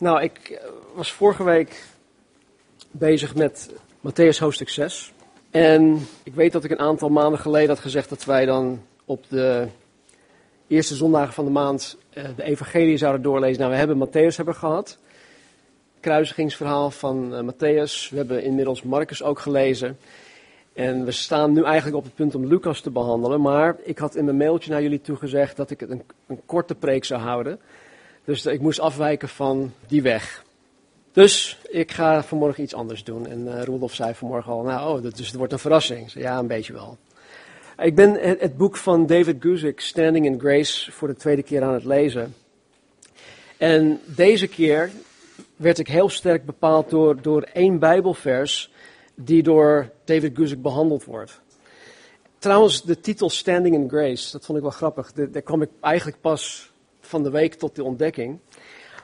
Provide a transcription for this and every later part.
Nou, ik eh, was vorige week bezig met Matthäus hoofdstuk 6. En ik weet dat ik een aantal maanden geleden had gezegd dat wij dan op de eerste zondagen van de maand eh, de evangelie zouden doorlezen. Nou, we hebben Matthäus hebben gehad. Kruisigingsverhaal van uh, Matthäus. We hebben inmiddels Marcus ook gelezen. En we staan nu eigenlijk op het punt om Lucas te behandelen. Maar ik had in mijn mailtje naar jullie toe gezegd dat ik het een, een korte preek zou houden. Dus ik moest afwijken van die weg. Dus ik ga vanmorgen iets anders doen. En uh, Roelof zei vanmorgen al, nou, oh, dus het wordt een verrassing. Ja, een beetje wel. Ik ben het, het boek van David Guzik, Standing in Grace, voor de tweede keer aan het lezen. En deze keer werd ik heel sterk bepaald door, door één Bijbelvers die door David Guzik behandeld wordt. Trouwens, de titel Standing in Grace, dat vond ik wel grappig. Daar kwam ik eigenlijk pas van de week tot de ontdekking.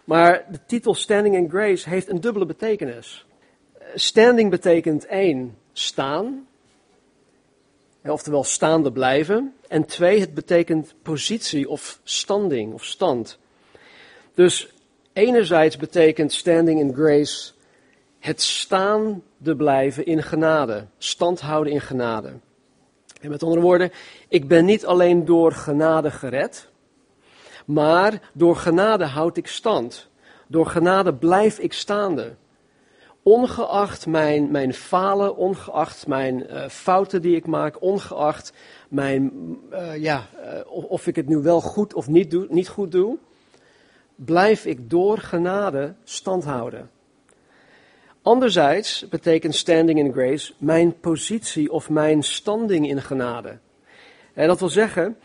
Maar de titel Standing in Grace heeft een dubbele betekenis. Standing betekent één, staan. Oftewel staande blijven. En twee, het betekent positie of standing of stand. Dus enerzijds betekent standing in grace het staande blijven in genade. Stand houden in genade. En met andere woorden, ik ben niet alleen door genade gered. Maar door genade houd ik stand. Door genade blijf ik staande. Ongeacht mijn, mijn falen, ongeacht mijn uh, fouten die ik maak, ongeacht mijn, uh, ja, uh, of ik het nu wel goed of niet, doe, niet goed doe, blijf ik door genade stand houden. Anderzijds betekent standing in grace mijn positie of mijn standing in genade. En dat wil zeggen,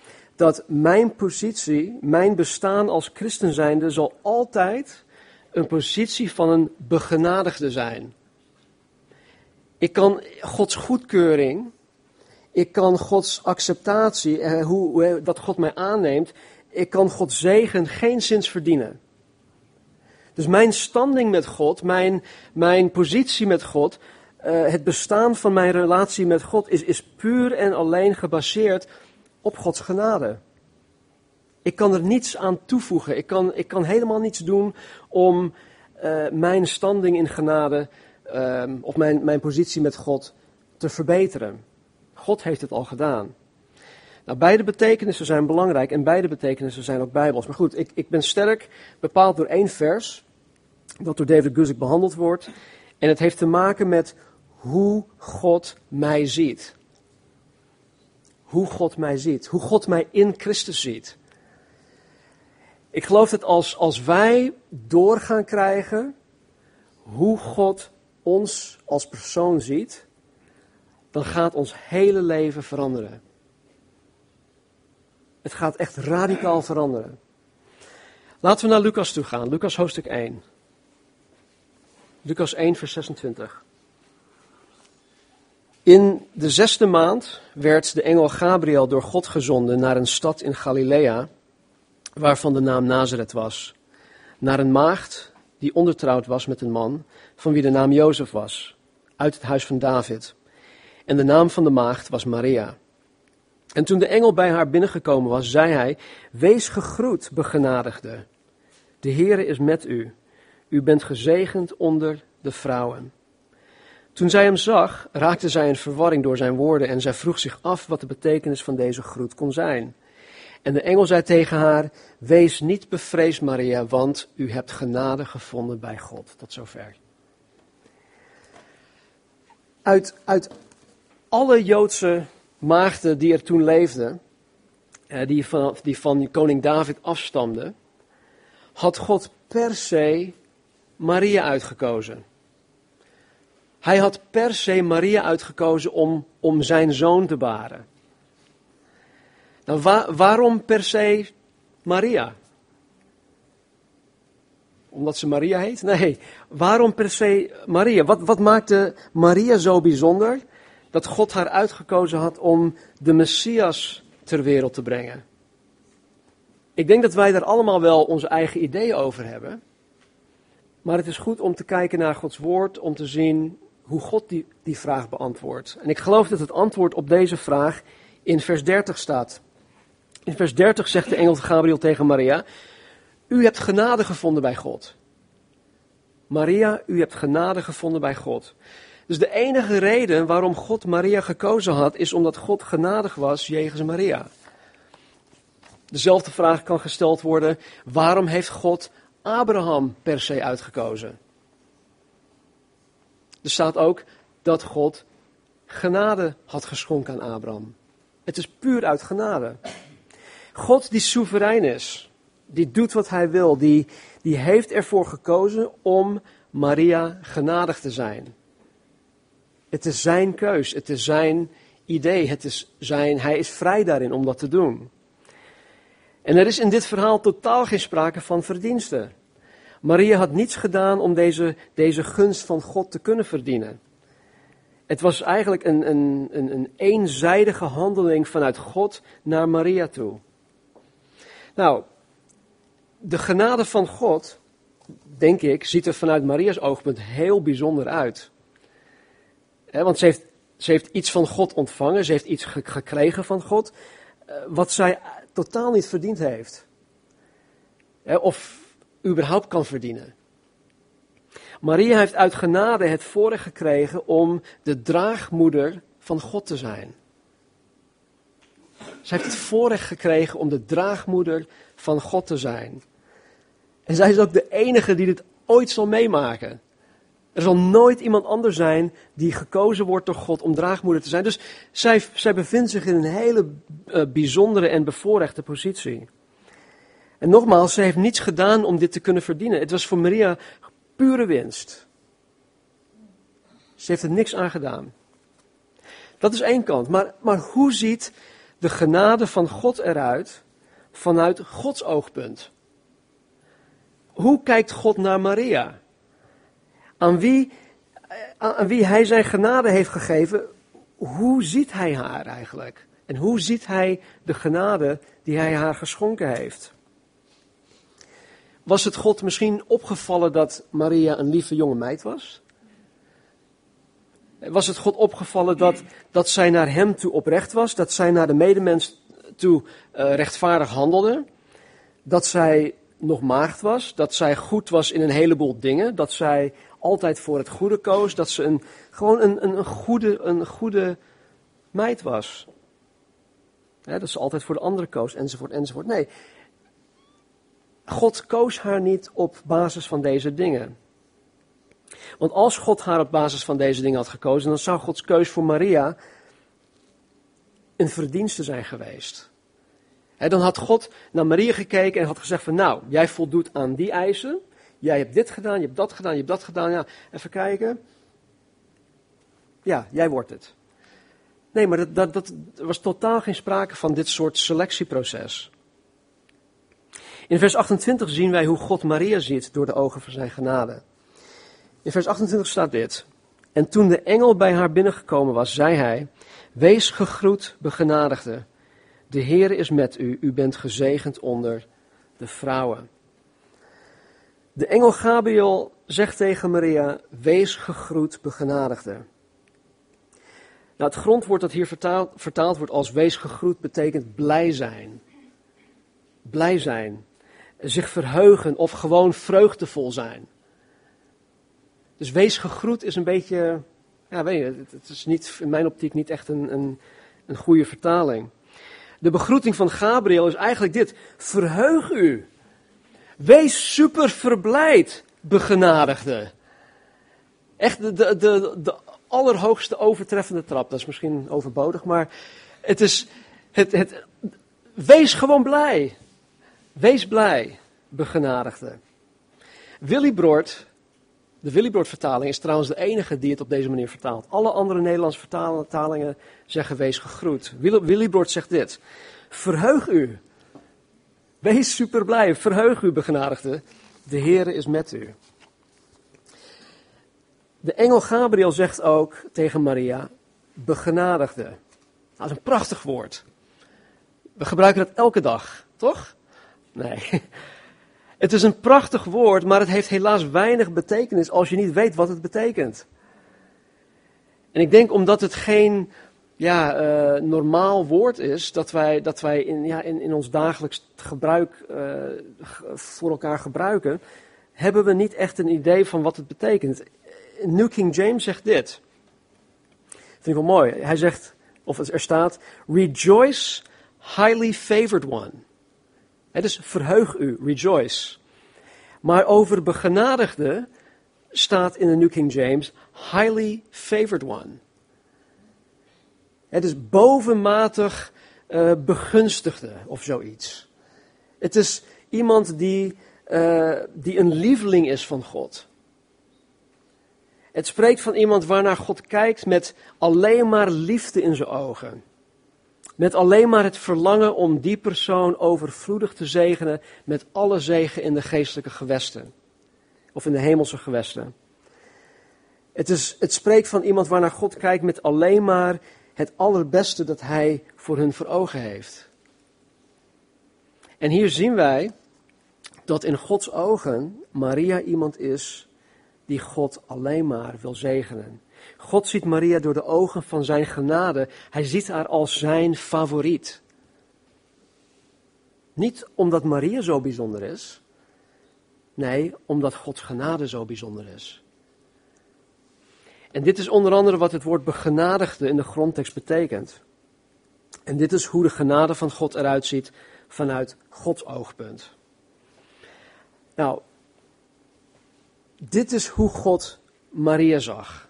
dat mijn positie, mijn bestaan als christen zijnde, zal altijd een positie van een begenadigde zijn. Ik kan Gods goedkeuring, ik kan Gods acceptatie, eh, hoe, dat God mij aanneemt, ik kan Gods zegen geen zins verdienen. Dus mijn standing met God, mijn, mijn positie met God, uh, het bestaan van mijn relatie met God is, is puur en alleen gebaseerd op Gods genade. Ik kan er niets aan toevoegen. Ik kan, ik kan helemaal niets doen om uh, mijn standing in genade uh, of mijn, mijn positie met God te verbeteren. God heeft het al gedaan. Nou, beide betekenissen zijn belangrijk en beide betekenissen zijn ook bijbels. Maar goed, ik, ik ben sterk bepaald door één vers, dat door David Guzik behandeld wordt. En het heeft te maken met hoe God mij ziet hoe God mij ziet, hoe God mij in Christus ziet. Ik geloof dat als, als wij doorgaan krijgen hoe God ons als persoon ziet, dan gaat ons hele leven veranderen. Het gaat echt radicaal veranderen. Laten we naar Lucas toe gaan, Lucas hoofdstuk 1. Lucas 1, vers 26. In de zesde maand werd de engel Gabriel door God gezonden naar een stad in Galilea, waarvan de naam Nazareth was, naar een maagd die ondertrouwd was met een man, van wie de naam Jozef was, uit het huis van David. En de naam van de maagd was Maria. En toen de engel bij haar binnengekomen was, zei hij, Wees gegroet, begenadigde. De Heere is met u. U bent gezegend onder de vrouwen. Toen zij hem zag, raakte zij in verwarring door zijn woorden en zij vroeg zich af wat de betekenis van deze groet kon zijn. En de engel zei tegen haar: Wees niet bevreesd, Maria, want u hebt genade gevonden bij God. Tot zover. Uit, uit alle Joodse maagden die er toen leefden, eh, die van, die van koning David afstamden, had God per se Maria uitgekozen. Hij had per se Maria uitgekozen om, om zijn zoon te baren. Nou, waarom per se Maria? Omdat ze Maria heet? Nee, waarom per se Maria? Wat, wat maakte Maria zo bijzonder dat God haar uitgekozen had om de Messias ter wereld te brengen? Ik denk dat wij daar allemaal wel onze eigen ideeën over hebben. Maar het is goed om te kijken naar Gods woord, om te zien hoe God die, die vraag beantwoordt. En ik geloof dat het antwoord op deze vraag in vers 30 staat. In vers 30 zegt de engel Gabriel tegen Maria: U hebt genade gevonden bij God. Maria, u hebt genade gevonden bij God. Dus de enige reden waarom God Maria gekozen had, is omdat God genadig was jegens Maria. Dezelfde vraag kan gesteld worden: waarom heeft God Abraham per se uitgekozen? Er staat ook dat God genade had geschonken aan Abraham. Het is puur uit genade. God die soeverein is, die doet wat hij wil, die, die heeft ervoor gekozen om Maria genadig te zijn. Het is zijn keus, het is zijn idee, het is zijn, hij is vrij daarin om dat te doen. En er is in dit verhaal totaal geen sprake van verdiensten. Maria had niets gedaan om deze, deze gunst van God te kunnen verdienen. Het was eigenlijk een, een, een, een eenzijdige handeling vanuit God naar Maria toe. Nou, de genade van God, denk ik, ziet er vanuit Maria's oogpunt heel bijzonder uit. want ze heeft, ze heeft iets van God ontvangen, ze heeft iets gekregen van God, eh, wat zij totaal niet verdiend heeft. Of überhaupt kan verdienen. Maria heeft uit genade het voorrecht gekregen om de draagmoeder van God te zijn. Zij heeft het voorrecht gekregen om de draagmoeder van God te zijn. En zij is ook de enige die dit ooit zal meemaken. Er zal nooit iemand anders zijn die gekozen wordt door God om draagmoeder te zijn. Dus zij, zij bevindt zich in een hele uh, bijzondere en bevoorrechte positie. En nogmaals, ze heeft niets gedaan om dit te kunnen verdienen. Het was voor Maria pure winst. Ze heeft er niks aan gedaan. Dat is één kant. Maar, maar hoe ziet de genade van God eruit vanuit Gods oogpunt? Hoe kijkt God naar Maria? Aan wie, aan wie hij zijn genade heeft gegeven, hoe ziet hij haar eigenlijk? En hoe ziet hij de genade die hij haar geschonken heeft? Was het God misschien opgevallen dat Maria een lieve jonge meid was? Was het God opgevallen dat, dat zij naar hem toe oprecht was? Dat zij naar de medemens toe uh, rechtvaardig handelde? Dat zij nog maagd was? Dat zij goed was in een heleboel dingen? Dat zij altijd voor het goede koos? Dat ze een, gewoon een, een, goede, een goede meid was? dat ze altijd voor de andere koos, enzovoort, enzovoort. Nee, God koos haar niet op basis van deze dingen. Want als God haar op basis van deze dingen had gekozen, dan zou Gods keus voor Maria een verdienste zijn geweest. dan had God naar Maria gekeken en had gezegd van nou, jij voldoet aan die eisen. Jij hebt dit gedaan, je hebt dat gedaan, je hebt dat gedaan. Ja, even kijken. Ja, jij wordt het. Nee, maar dat, dat, dat, was totaal geen sprake van dit soort selectieproces. In vers 28 zien wij hoe God Maria ziet door de ogen van zijn genade. In vers 28 staat dit. En toen de engel bij haar binnengekomen was, zei hij, Wees gegroet, begenadigde. De Heer is met u, u bent gezegend onder de vrouwen. De engel Gabriel zegt tegen Maria, Wees gegroet, begenadigde. Nou, het grondwoord dat hier vertaald, vertaald wordt als wees gegroet betekent blij zijn. Blij zijn zich verheugen of gewoon vreugdevol zijn. Dus wees gegroet is een beetje, ja weet je, het is niet, in mijn optiek niet echt een, een, een goede vertaling. De begroeting van Gabriel is eigenlijk dit, verheug u. Wees super verblijd, begenadigde. Echt de, de, de, de allerhoogste overtreffende trap. Dat is misschien overbodig, maar het is, het, het, wees gewoon blij. Wees blij, begenadigde. Willy Broert, de Willy Broert vertaling is trouwens de enige die het op deze manier vertaalt. Alle andere Nederlandse vertalingen zeggen wees gegroet. Willy Broert zegt dit. Verheug u. Wees super blij. Verheug u, begenadigde. De Heere is met u. De engel Gabriel zegt ook tegen Maria, begenadigde. Dat is een prachtig woord. We gebruiken dat elke dag, toch? Nee. Het is een prachtig woord, maar het heeft helaas weinig betekenis als je niet weet wat het betekent. En ik denk omdat het geen ja, uh, normaal woord is, dat wij, dat wij in, ja, in, in ons dagelijks gebruik uh, voor elkaar gebruiken, hebben we niet echt een idee van wat het betekent. New King James zegt dit. Vind ik wel mooi. Hij zegt, of er staat, rejoice, highly favored one. Het is verheug u, rejoice. Maar over begenadigde staat in de New King James, highly favored one. Het is bovenmatig uh, begunstigde of zoiets. Het is iemand die, uh, die een lieveling is van God. Het spreekt van iemand waarnaar God kijkt met alleen maar liefde in zijn ogen. Met alleen maar het verlangen om die persoon overvloedig te zegenen met alle zegen in de geestelijke gewesten. Of in de hemelse gewesten. Het, is, het spreekt van iemand waarnaar God kijkt met alleen maar het allerbeste dat hij voor hun voor ogen heeft. En hier zien wij dat in Gods ogen Maria iemand is die God alleen maar wil zegenen. God ziet Maria door de ogen van zijn genade. Hij ziet haar als zijn favoriet. Niet omdat Maria zo bijzonder is. Nee, omdat Gods genade zo bijzonder is. En dit is onder andere wat het woord begenadigde in de grondtekst betekent. En dit is hoe de genade van God eruit ziet vanuit Gods oogpunt. Nou, dit is hoe God Maria zag.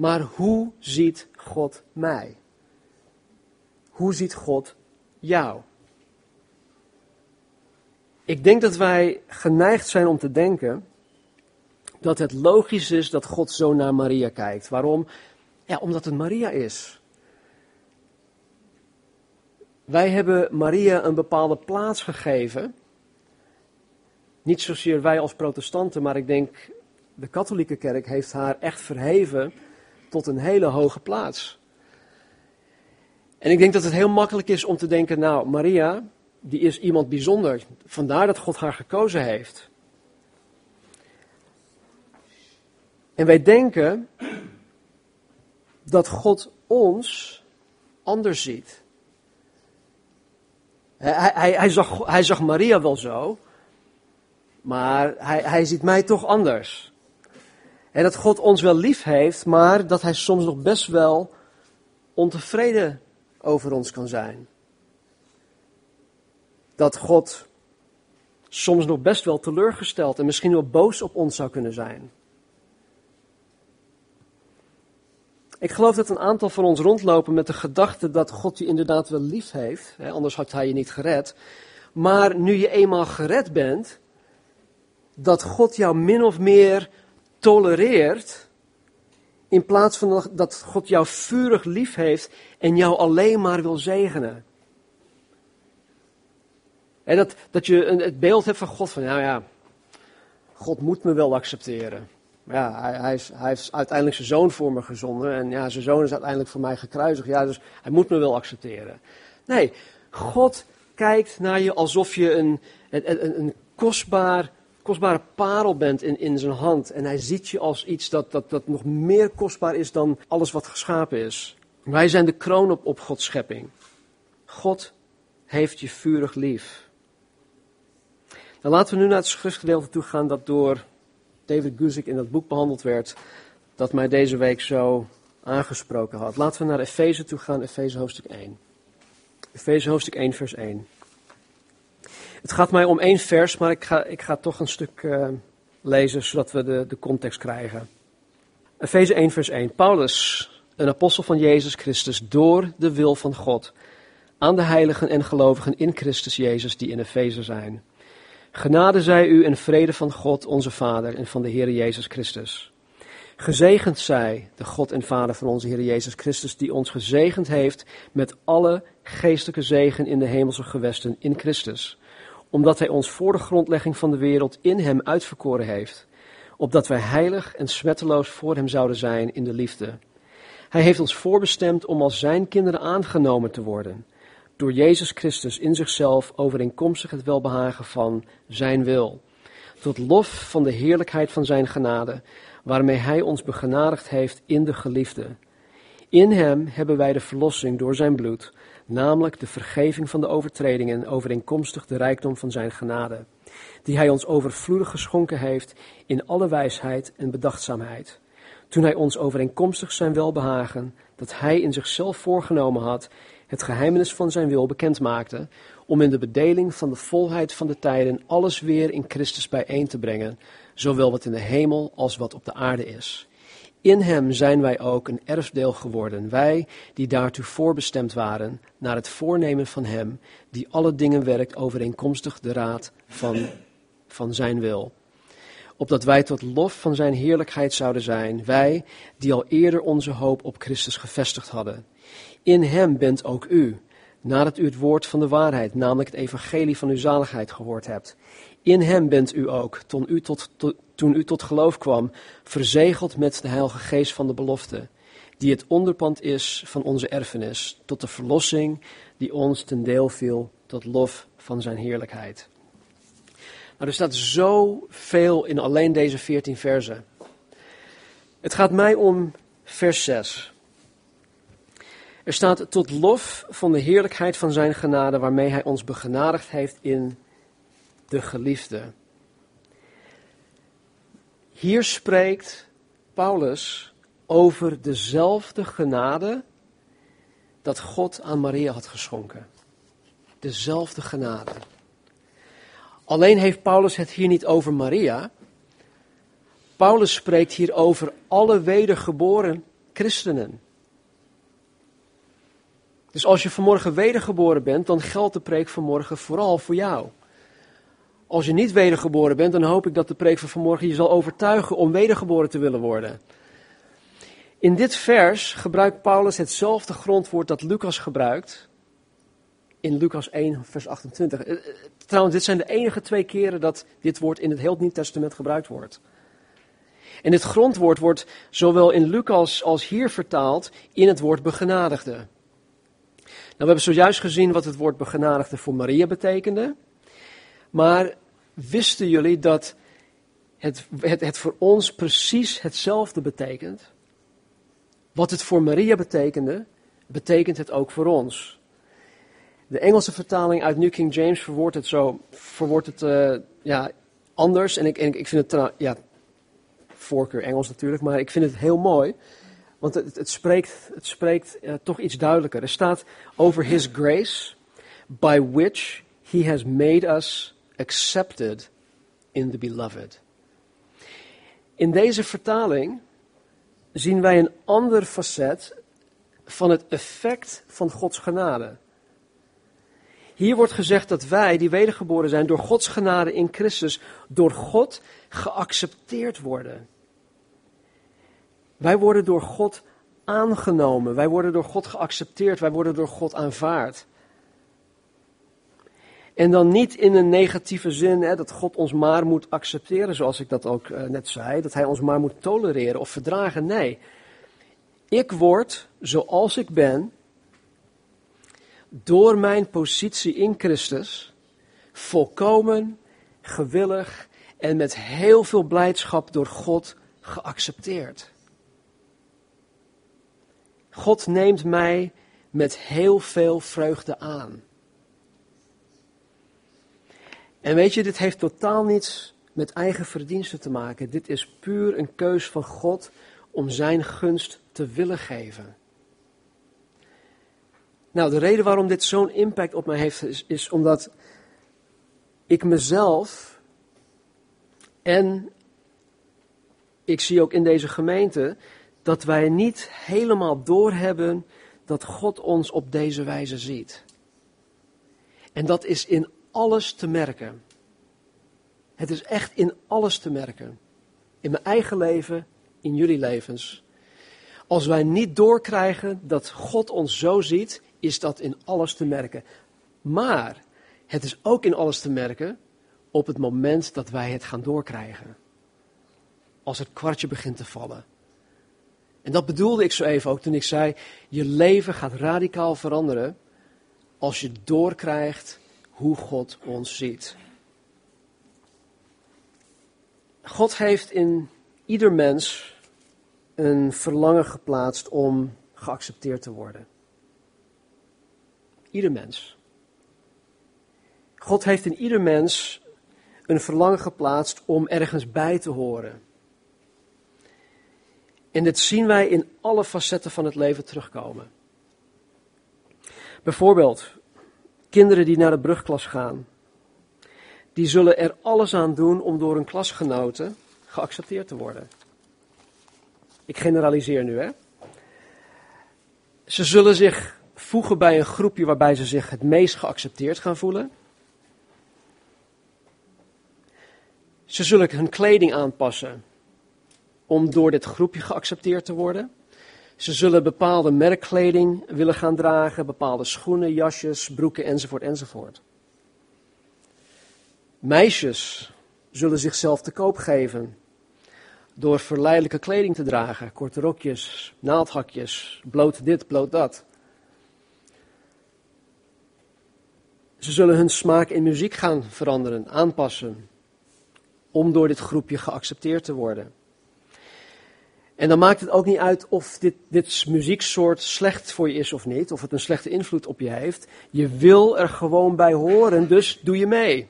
Maar hoe ziet God mij? Hoe ziet God jou? Ik denk dat wij geneigd zijn om te denken dat het logisch is dat God zo naar Maria kijkt. Waarom? Ja, omdat het Maria is. Wij hebben Maria een bepaalde plaats gegeven. Niet zozeer wij als protestanten, maar ik denk de katholieke kerk heeft haar echt verheven tot een hele hoge plaats. En ik denk dat het heel makkelijk is om te denken, nou, Maria, die is iemand bijzonder. Vandaar dat God haar gekozen heeft. En wij denken dat God ons anders ziet. Hij, hij, hij, zag, hij zag Maria wel zo, maar hij, hij ziet mij toch anders. En dat God ons wel lief heeft, maar dat hij soms nog best wel ontevreden over ons kan zijn. Dat God soms nog best wel teleurgesteld en misschien wel boos op ons zou kunnen zijn. Ik geloof dat een aantal van ons rondlopen met de gedachte dat God je inderdaad wel lief heeft, hè, anders had hij je niet gered. Maar nu je eenmaal gered bent, dat God jou min of meer tolereert, in plaats van dat God jou vurig lief heeft en jou alleen maar wil zegenen. En dat, dat je een, het beeld hebt van God van, nou ja, God moet me wel accepteren. Ja, hij, hij, hij heeft uiteindelijk zijn zoon voor me gezonden en ja, zijn zoon is uiteindelijk voor mij gekruisigd. Ja, dus hij moet me wel accepteren. Nee, God kijkt naar je alsof je een, een, een kostbaar kostbare parel bent in, in zijn hand. En hij ziet je als iets dat, dat, dat nog meer kostbaar is dan alles wat geschapen is. Wij zijn de kroon op, op Gods schepping. God heeft je vurig lief. Dan laten we nu naar het schriftgedeelte toe gaan dat door David Guzik in dat boek behandeld werd. Dat mij deze week zo aangesproken had. Laten we naar Efeze toe gaan, Efeze hoofdstuk 1. Efeze hoofdstuk 1 vers 1. Het gaat mij om één vers, maar ik ga, ik ga toch een stuk uh, lezen zodat we de, de context krijgen. Efeze 1, vers 1. Paulus, een apostel van Jezus Christus, door de wil van God, aan de heiligen en gelovigen in Christus Jezus die in Efeze zijn. Genade zij u en vrede van God, onze Vader, en van de Heer Jezus Christus. Gezegend zij de God en Vader van onze Heer Jezus Christus, die ons gezegend heeft met alle geestelijke zegen in de hemelse gewesten in Christus omdat Hij ons voor de grondlegging van de wereld in Hem uitverkoren heeft, opdat wij heilig en smetteloos voor Hem zouden zijn in de liefde. Hij heeft ons voorbestemd om als Zijn kinderen aangenomen te worden, door Jezus Christus in zichzelf overeenkomstig het welbehagen van Zijn wil, tot lof van de heerlijkheid van Zijn genade, waarmee Hij ons begenadigd heeft in de geliefde. In Hem hebben wij de verlossing door Zijn bloed namelijk de vergeving van de overtredingen overeenkomstig de rijkdom van zijn genade, die hij ons overvloedig geschonken heeft in alle wijsheid en bedachtzaamheid, toen hij ons overeenkomstig zijn welbehagen, dat hij in zichzelf voorgenomen had, het geheimenis van zijn wil bekend maakte, om in de bedeling van de volheid van de tijden alles weer in Christus bijeen te brengen, zowel wat in de hemel als wat op de aarde is. In hem zijn wij ook een erfdeel geworden, wij die daartoe voorbestemd waren, naar het voornemen van hem, die alle dingen werkt overeenkomstig de raad van, van zijn wil. Opdat wij tot lof van zijn heerlijkheid zouden zijn, wij die al eerder onze hoop op Christus gevestigd hadden. In hem bent ook u, nadat u het woord van de waarheid, namelijk het evangelie van uw zaligheid, gehoord hebt. In hem bent u ook, toen u tot, toen u tot geloof kwam, verzegeld met de Heilige Geest van de belofte, die het onderpand is van onze erfenis, tot de verlossing die ons ten deel viel, tot lof van zijn heerlijkheid. Nou, er staat zoveel in alleen deze veertien versen. Het gaat mij om vers 6. Er staat tot lof van de heerlijkheid van zijn genade waarmee hij ons begenadigd heeft in de geliefde. Hier spreekt Paulus over dezelfde genade dat God aan Maria had geschonken. Dezelfde genade. Alleen heeft Paulus het hier niet over Maria. Paulus spreekt hier over alle wedergeboren christenen. Dus als je vanmorgen wedergeboren bent, dan geldt de preek vanmorgen vooral voor jou. Als je niet wedergeboren bent, dan hoop ik dat de preek van vanmorgen je zal overtuigen om wedergeboren te willen worden. In dit vers gebruikt Paulus hetzelfde grondwoord dat Lucas gebruikt. In Lucas 1, vers 28. Eh, eh, trouwens, dit zijn de enige twee keren dat dit woord in het heel Nieuw Testament gebruikt wordt. En dit grondwoord wordt zowel in Lucas als hier vertaald in het woord begenadigde. Nou, we hebben zojuist gezien wat het woord begenadigde voor Maria betekende. Maar wisten jullie dat het, het, voor ons precies hetzelfde betekent? Wat het voor Maria betekende, betekent het ook voor ons. De Engelse vertaling uit New King James verwoordt het zo, verwoordt het uh, ja, anders. En ik, ik vind het, ja, voorkeur Engels natuurlijk, maar ik vind het heel mooi. Want het, het spreekt, het spreekt uh, toch iets duidelijker. Er staat over His grace, by which He has made us accepted in the beloved. In deze vertaling zien wij een ander facet van het effect van Gods genade. Hier wordt gezegd dat wij, die wedergeboren zijn, door Gods genade in Christus, door God geaccepteerd worden. Wij worden door God aangenomen, wij worden door God geaccepteerd, wij worden door God aanvaard. En dan niet in een negatieve zin, hè, dat God ons maar moet accepteren, zoals ik dat ook uh, net zei, dat Hij ons maar moet tolereren of verdragen. Nee, ik word zoals ik ben, door mijn positie in Christus, volkomen, gewillig en met heel veel blijdschap door God geaccepteerd. God neemt mij met heel veel vreugde aan. En weet je, dit heeft totaal niets met eigen verdiensten te maken. Dit is puur een keus van God om zijn gunst te willen geven. Nou, de reden waarom dit zo'n impact op mij heeft, is, is omdat ik mezelf en ik zie ook in deze gemeente dat wij niet helemaal doorhebben dat God ons op deze wijze ziet. En dat is in alles te merken. Het is echt in alles te merken. In mijn eigen leven, in jullie levens. Als wij niet doorkrijgen dat God ons zo ziet, is dat in alles te merken. Maar het is ook in alles te merken op het moment dat wij het gaan doorkrijgen. Als het kwartje begint te vallen. En dat bedoelde ik zo even ook toen ik zei: je leven gaat radicaal veranderen als je doorkrijgt hoe God ons ziet. God heeft in ieder mens een verlangen geplaatst om geaccepteerd te worden. Ieder mens. God heeft in ieder mens een verlangen geplaatst om ergens bij te horen. En dit zien wij in alle facetten van het leven terugkomen. Bijvoorbeeld, kinderen die naar de brugklas gaan, die zullen er alles aan doen om door hun klasgenoten geaccepteerd te worden. Ik generaliseer nu, hè. Ze zullen zich voegen bij een groepje waarbij ze zich het meest geaccepteerd gaan voelen. Ze zullen hun kleding aanpassen om door dit groepje geaccepteerd te worden. Ze zullen bepaalde merkkleding willen gaan dragen, bepaalde schoenen, jasjes, broeken enzovoort enzovoort. Meisjes zullen zichzelf te koop geven door verleidelijke kleding te dragen, korte rokjes, naaldhakjes, bloot dit, bloot dat. Ze zullen hun smaak in muziek gaan veranderen, aanpassen, om door dit groepje geaccepteerd te worden. En dan maakt het ook niet uit of dit, dit muzieksoort slecht voor je is of niet, of het een slechte invloed op je heeft. Je wil er gewoon bij horen, dus doe je mee.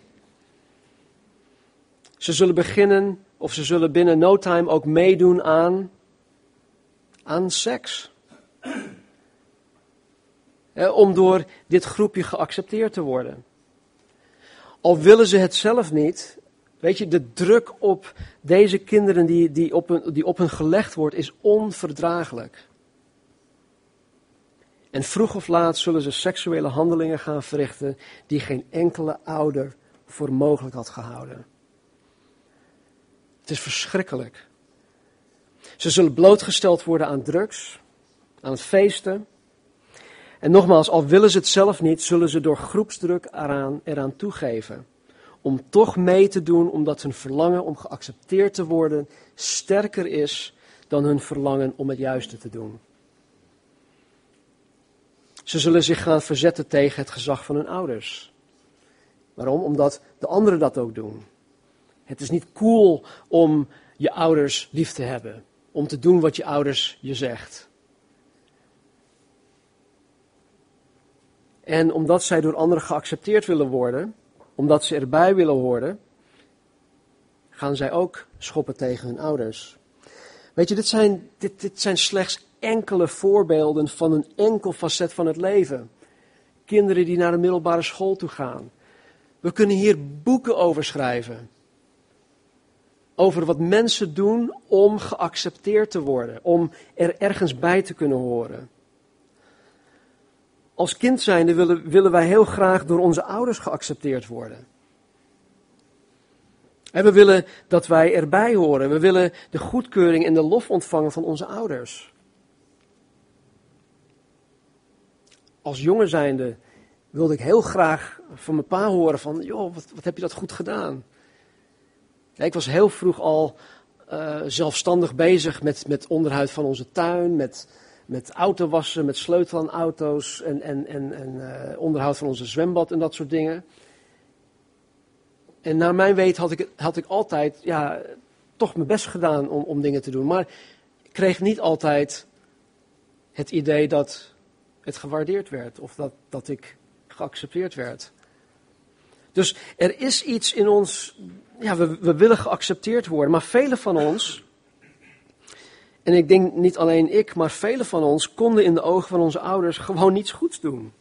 Ze zullen beginnen, of ze zullen binnen no time ook meedoen aan, aan seks. om door dit groepje geaccepteerd te worden. Al willen ze het zelf niet, weet je, de druk op deze kinderen die, die, op hun, die op gelegd wordt, is onverdraaglijk. En vroeg of laat zullen ze seksuele handelingen gaan verrichten die geen enkele ouder voor mogelijk had gehouden. Het is verschrikkelijk. Ze zullen blootgesteld worden aan drugs, aan feesten. En nogmaals, al willen ze het zelf niet, zullen ze door groepsdruk eraan, eraan toegeven. Om toch mee te doen, omdat hun verlangen om geaccepteerd te worden sterker is dan hun verlangen om het juiste te doen. Ze zullen zich gaan verzetten tegen het gezag van hun ouders. Waarom? Omdat de anderen dat ook doen. Het is niet cool om je ouders lief te hebben. Om te doen wat je ouders je zegt. En omdat zij door anderen geaccepteerd willen worden, omdat ze erbij willen horen, gaan zij ook schoppen tegen hun ouders. Weet je, dit zijn, dit, dit zijn slechts enkele voorbeelden van een enkel facet van het leven. Kinderen die naar de middelbare school toe gaan. We kunnen hier boeken over schrijven over wat mensen doen om geaccepteerd te worden, om er ergens bij te kunnen horen. Als kind zijnde willen, willen wij heel graag door onze ouders geaccepteerd worden. En we willen dat wij erbij horen. We willen de goedkeuring en de lof ontvangen van onze ouders. Als jongen zijnde wilde ik heel graag van mijn pa horen van, joh, wat, wat heb je dat goed gedaan? ik was heel vroeg al uh, zelfstandig bezig met, met onderhoud van onze tuin, met, met autowassen, met sleutelen aan auto's en, en, en, en uh, onderhoud van onze zwembad en dat soort dingen. En naar mijn weet had ik, had ik altijd ja, toch mijn best gedaan om, om dingen te doen. Maar ik kreeg niet altijd het idee dat het gewaardeerd werd of dat, dat ik geaccepteerd werd. Dus er is iets in ons ja, we, we willen geaccepteerd worden. Maar velen van ons, en ik denk niet alleen ik, maar velen van ons konden in de ogen van onze ouders gewoon niets goeds doen.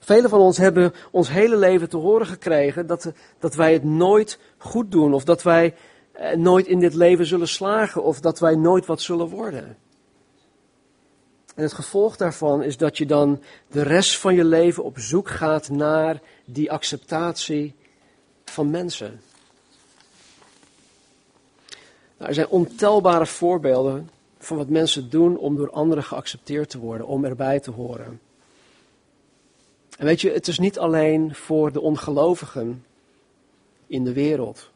Velen van ons hebben ons hele leven te horen gekregen dat, dat wij het nooit goed doen, of dat wij eh, nooit in dit leven zullen slagen, of dat wij nooit wat zullen worden. En het gevolg daarvan is dat je dan de rest van je leven op zoek gaat naar die acceptatie van mensen. Nou, er zijn ontelbare voorbeelden van wat mensen doen om door anderen geaccepteerd te worden, om erbij te horen. En weet je, het is niet alleen voor de ongelovigen in de wereld.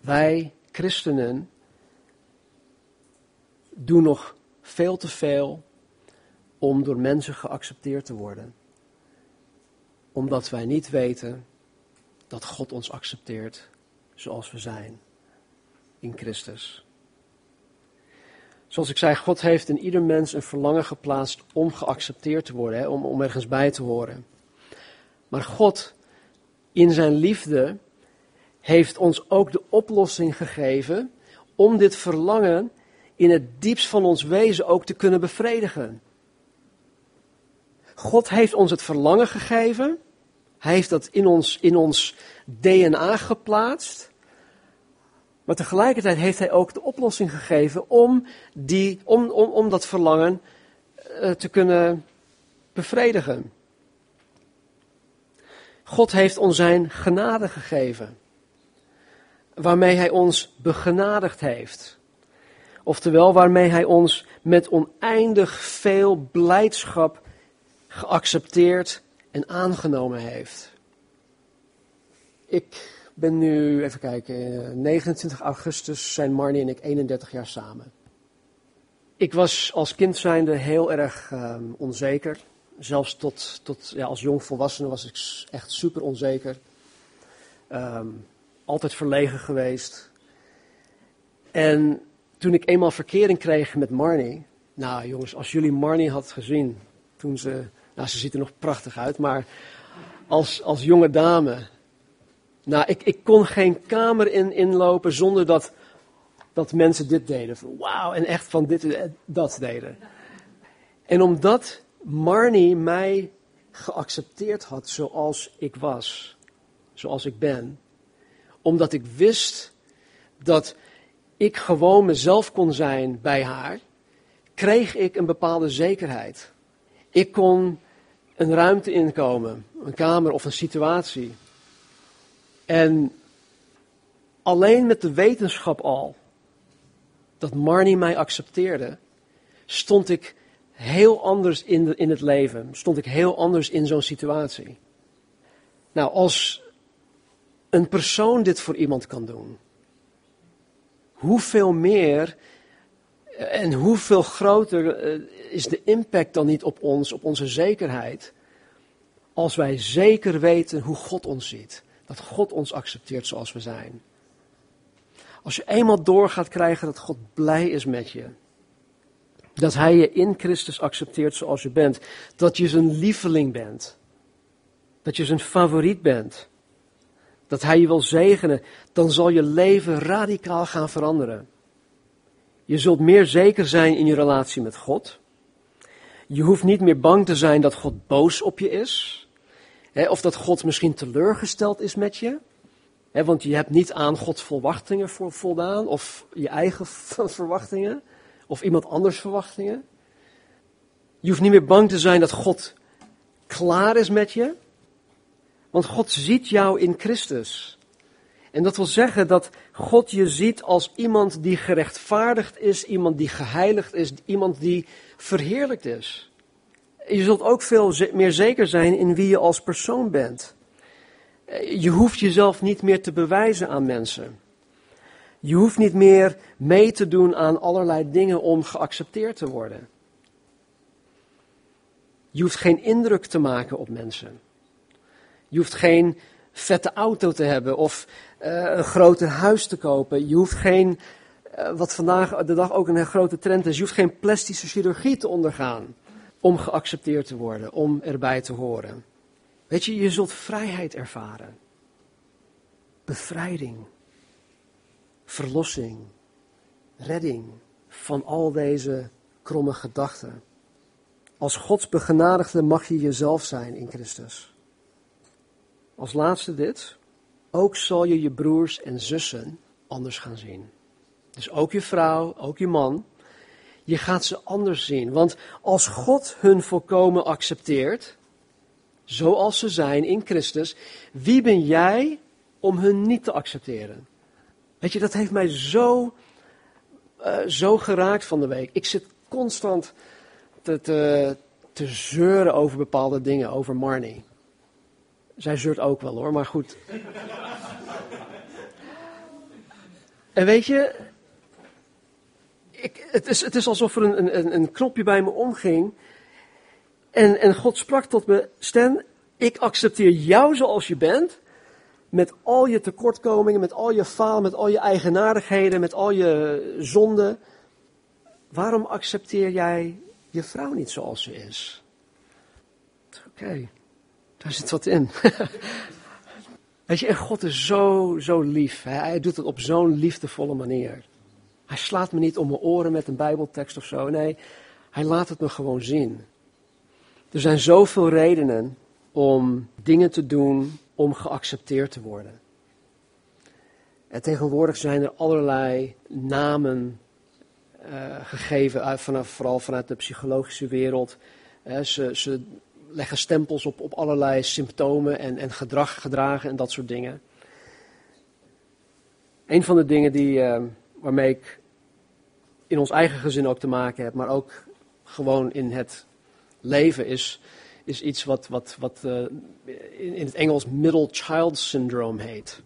Wij, christenen, doen nog veel te veel om door mensen geaccepteerd te worden. Omdat wij niet weten dat God ons accepteert zoals we zijn in Christus. Zoals ik zei, God heeft in ieder mens een verlangen geplaatst om geaccepteerd te worden, hè, om, om ergens bij te horen. Maar God, in zijn liefde, heeft ons ook de oplossing gegeven om dit verlangen in het diepst van ons wezen ook te kunnen bevredigen. God heeft ons het verlangen gegeven. Hij heeft dat in ons, in ons DNA geplaatst. Maar tegelijkertijd heeft hij ook de oplossing gegeven om, die, om, om, om dat verlangen uh, te kunnen bevredigen. God heeft ons zijn genade gegeven, waarmee hij ons begenadigd heeft. Oftewel waarmee hij ons met oneindig veel blijdschap geaccepteerd en aangenomen heeft. Ik ben nu, even kijken, 29 augustus zijn Marnie en ik 31 jaar samen. Ik was als kind zijnde heel erg um, onzeker. Zelfs tot, tot ja, als jong volwassene was ik echt super onzeker. Um, altijd verlegen geweest. En toen ik eenmaal verkering kreeg met Marnie. Nou jongens, als jullie Marnie had gezien toen ze nou, ze ziet er nog prachtig uit, maar als, als jonge dame. Nou, ik, ik kon geen kamer in, inlopen zonder dat, dat mensen dit deden. Wauw, en echt van dit en dat deden. En omdat Marnie mij geaccepteerd had zoals ik was, zoals ik ben, omdat ik wist dat ik gewoon mezelf kon zijn bij haar, kreeg ik een bepaalde zekerheid. Ik kon een ruimte inkomen, een kamer of een situatie. En alleen met de wetenschap al dat Marnie mij accepteerde, stond ik heel anders in, in het leven. Stond ik heel anders in zo'n situatie. Nou, als een persoon dit voor iemand kan doen, hoeveel meer en hoeveel groter eh, is de impact dan niet op ons, op onze zekerheid, als wij zeker weten hoe God ons ziet. Dat God ons accepteert zoals we zijn. Als je eenmaal door gaat krijgen dat God blij is met je. Dat Hij je in Christus accepteert zoals je bent. Dat je zijn lieveling bent. Dat je zijn favoriet bent. Dat Hij je wil zegenen. Dan zal je leven radicaal gaan veranderen. Je zult meer zeker zijn in je relatie met God. Je hoeft niet meer bang te zijn dat God boos op je is. Of dat God misschien teleurgesteld is met je. Want je hebt niet aan Gods verwachtingen voldaan. Of je eigen verwachtingen. Of iemand anders verwachtingen. Je hoeft niet meer bang te zijn dat God klaar is met je. Want God ziet jou in Christus. En dat wil zeggen dat God je ziet als iemand die gerechtvaardigd is, iemand die geheiligd is, iemand die verheerlijkt is. Je zult ook veel meer zeker zijn in wie je als persoon bent. Je hoeft jezelf niet meer te bewijzen aan mensen. Je hoeft niet meer mee te doen aan allerlei dingen om geaccepteerd te worden. Je hoeft geen indruk te maken op mensen. Je hoeft geen vette auto te hebben of uh, een groter huis te kopen. Je hoeft geen, uh, wat vandaag de dag ook een grote trend is, je hoeft geen plastische chirurgie te ondergaan om geaccepteerd te worden, om erbij te horen. Weet je, je zult vrijheid ervaren. Bevrijding. Verlossing. Redding van al deze kromme gedachten. Als Gods begenadigde mag je jezelf zijn in Christus. Als laatste dit. Ook zal je je broers en zussen anders gaan zien. Dus ook je vrouw, ook je man. Je gaat ze anders zien. Want als God hun volkomen accepteert, zoals ze zijn in Christus, wie ben jij om hun niet te accepteren? Weet je, dat heeft mij zo, uh, zo geraakt van de week. Ik zit constant te, te zeuren over bepaalde dingen, over Marnie. Zij zeurt ook wel hoor, maar goed. en weet je, ik, het, is, het is alsof er een, een, een knopje bij me omging. En, en God sprak tot me, Stan, ik accepteer jou zoals je bent. Met al je tekortkomingen, met al je falen, met al je eigenaardigheden, met al je zonden. waarom accepteer jij je vrouw niet zoals ze is? Oké, daar zit wat in. Weet je, en God is zo, zo lief. Hij doet het op zo'n liefdevolle manier. Hij slaat me niet om mijn oren met een bijbeltekst of zo. Nee, hij laat het me gewoon zien. Er zijn zoveel redenen om dingen te doen om geaccepteerd te worden. En tegenwoordig zijn er allerlei namen uh, gegeven, vanaf, vooral vanuit de psychologische wereld. Uh, ze, ze, leggen stempels op, op allerlei symptomen en, en gedrag gedragen en dat soort dingen. Een van de dingen die, uh, waarmee ik in ons eigen gezin ook te maken heb, maar ook gewoon in het leven, is, is iets wat, wat, wat in, in het Engels middle child syndrome heet.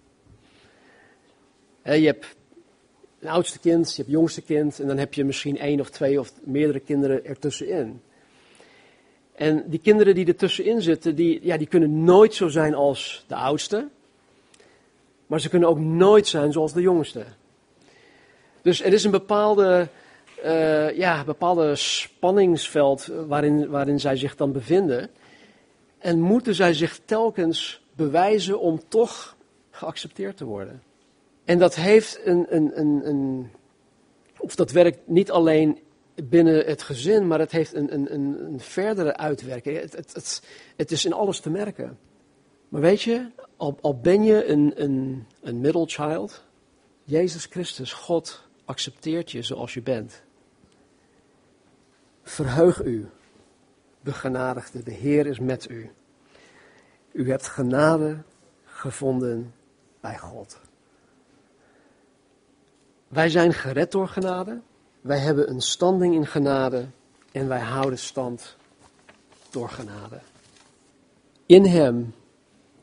je hebt een oudste kind, je hebt jongste kind en dan heb je misschien één of twee of meerdere kinderen ertussenin. En die kinderen die ertussenin zitten, die, ja, die kunnen nooit zo zijn als de oudste. Maar ze kunnen ook nooit zijn zoals de jongste. Dus er is een bepaalde, uh, ja, bepaalde spanningsveld waarin, waarin zij zich dan bevinden. En moeten zij zich telkens bewijzen om toch geaccepteerd te worden. En dat heeft een, een, een, een, of dat werkt niet alleen binnen het gezin, maar het heeft een, een, een verdere uitwerking. Het, het, het, het, is in alles te merken. Maar weet je, al, al ben je een, een, een middle child, Jezus Christus, God, accepteert je zoals je bent. Verheug u, begenadigde, de Heer is met u. U hebt genade gevonden bij God. Wij zijn gered door genade. Wij hebben een standing in genade. En wij houden stand door genade. In Hem,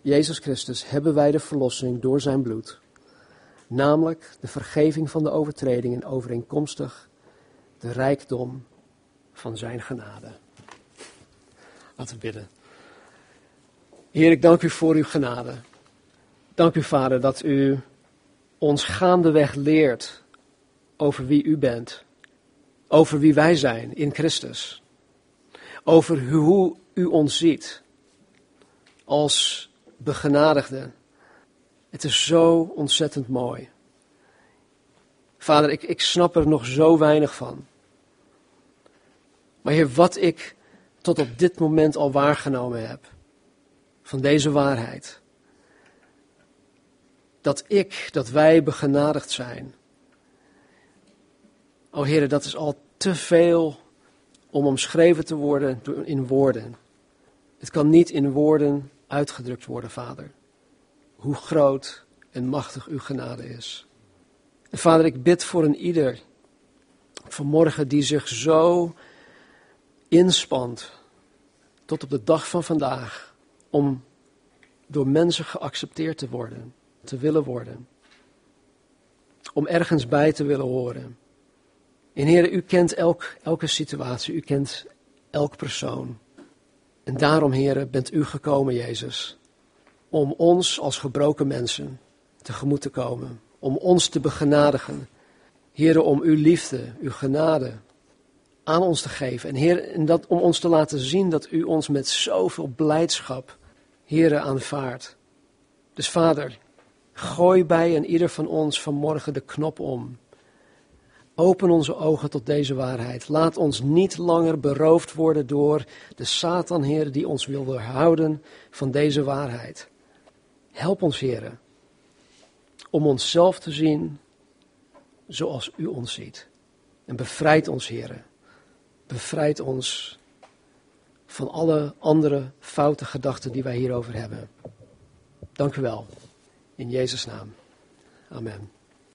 Jezus Christus, hebben wij de verlossing door Zijn bloed. Namelijk de vergeving van de overtredingen overeenkomstig de rijkdom van Zijn genade. Laten we bidden. Heer, ik dank u voor uw genade. Dank u, Vader, dat u ons gaandeweg leert over wie u bent, over wie wij zijn in Christus, over hoe u ons ziet als begenadigden. Het is zo ontzettend mooi. Vader, ik, ik snap er nog zo weinig van. Maar Heer, wat ik tot op dit moment al waargenomen heb van deze waarheid dat ik, dat wij begenadigd zijn. O Heer, dat is al te veel om omschreven te worden in woorden. Het kan niet in woorden uitgedrukt worden, Vader. Hoe groot en machtig uw genade is. En Vader, ik bid voor een ieder vanmorgen die zich zo inspant tot op de dag van vandaag om door mensen geaccepteerd te worden te willen worden. Om ergens bij te willen horen. En Heer, u kent elk, elke situatie, u kent elk persoon. En daarom, Heer, bent u gekomen, Jezus, om ons als gebroken mensen tegemoet te komen. Om ons te begenadigen. Heer, om uw liefde, uw genade aan ons te geven. En Heer, en dat, om ons te laten zien dat u ons met zoveel blijdschap, Heer, aanvaardt. Dus Vader, Gooi bij en ieder van ons vanmorgen de knop om. Open onze ogen tot deze waarheid. Laat ons niet langer beroofd worden door de Satan, Heer, die ons wil weerhouden van deze waarheid. Help ons, Heer, om onszelf te zien zoals U ons ziet. En bevrijd ons, Heer. Bevrijd ons van alle andere foute gedachten die wij hierover hebben. Dank u wel. In Jezus' naam. Amen.